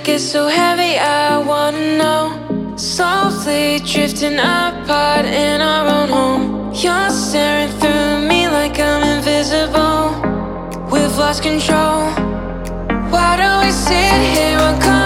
it gets so heavy, I wanna know. Softly drifting apart in our own home. You're staring through me like I'm invisible. We've lost control. Why do we sit here uncomfortable?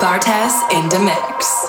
Bartes in the mix.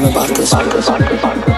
dream about this.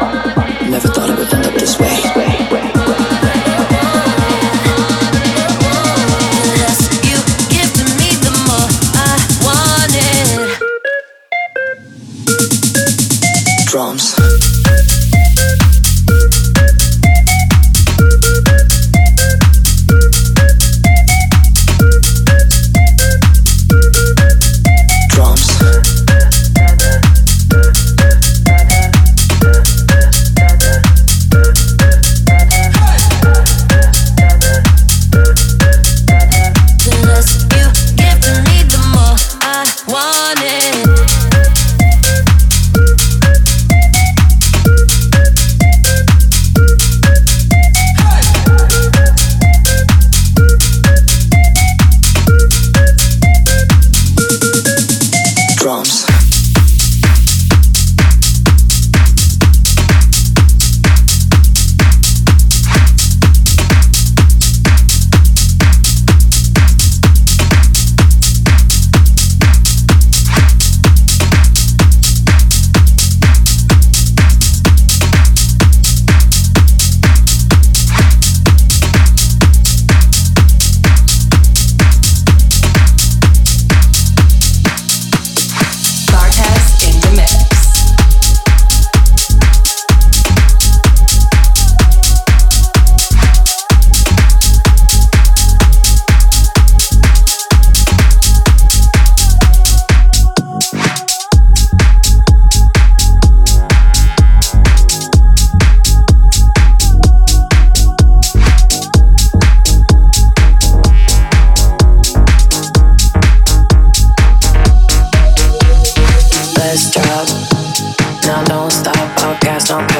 No